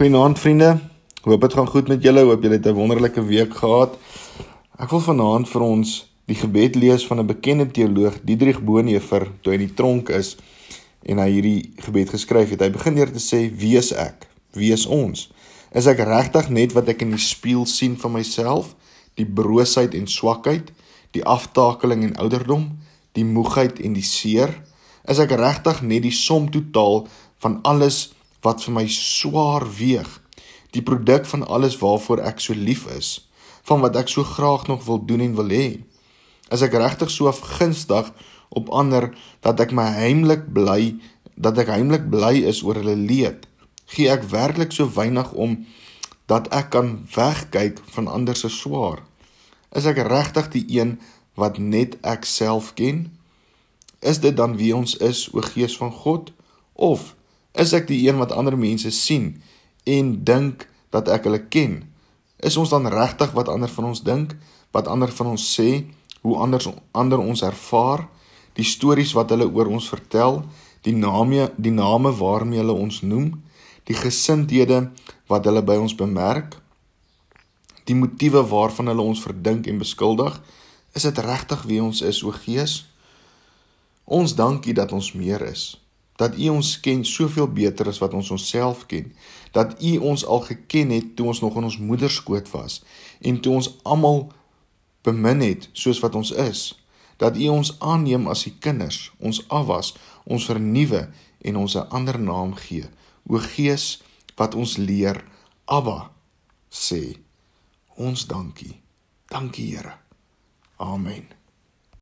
Goeienaand vriende. Hoop dit gaan goed met julle. Hoop julle het 'n wonderlike week gehad. Ek wil vanaand vir ons die gebed lees van 'n bekende teoloog, Dietrich Bonhoeffer, toe hy in die tronk is en hy hierdie gebed geskryf het. Hy begin deur te sê: "Wie is ek? Wie is ons? Is ek regtig net wat ek in die spieël sien van myself? Die broosheid en swakheid, die aftakeling en ouderdom, die moegheid en die seer? Is ek regtig net die som totaal van alles wat vir my swaar weeg, die produk van alles waarvoor ek so lief is, van wat ek so graag nog wil doen en wil hê. As ek regtig so afgunstig op ander dat ek my heimlik bly, dat ek heimlik bly is oor hulle leed, gee ek werklik so weinig om dat ek kan wegkyk van ander se swaar. Is ek regtig die een wat net ek self ken? Is dit dan wie ons is, o Gees van God, of Is ek die een wat ander mense sien en dink dat ek hulle ken? Is ons dan regtig wat ander van ons dink, wat ander van ons sê, hoe anders ander ons ervaar, die stories wat hulle oor ons vertel, die name die name waarmee hulle ons noem, die gesindhede wat hulle by ons bemerk, die motiewe waarvan hulle ons verdink en beskuldig, is dit regtig wie ons is o Gees? Ons dankie dat ons meer is dat U ons ken soveel beter as wat ons onsself ken. Dat U ons al geken het toe ons nog in ons moeder skoot was en toe ons almal bemin het soos wat ons is. Dat U ons aanneem as U kinders, ons afwas, ons vernuwe en ons 'n ander naam gee. O Gees wat ons leer Abba sê. Ons dankie. Dankie Here. Amen.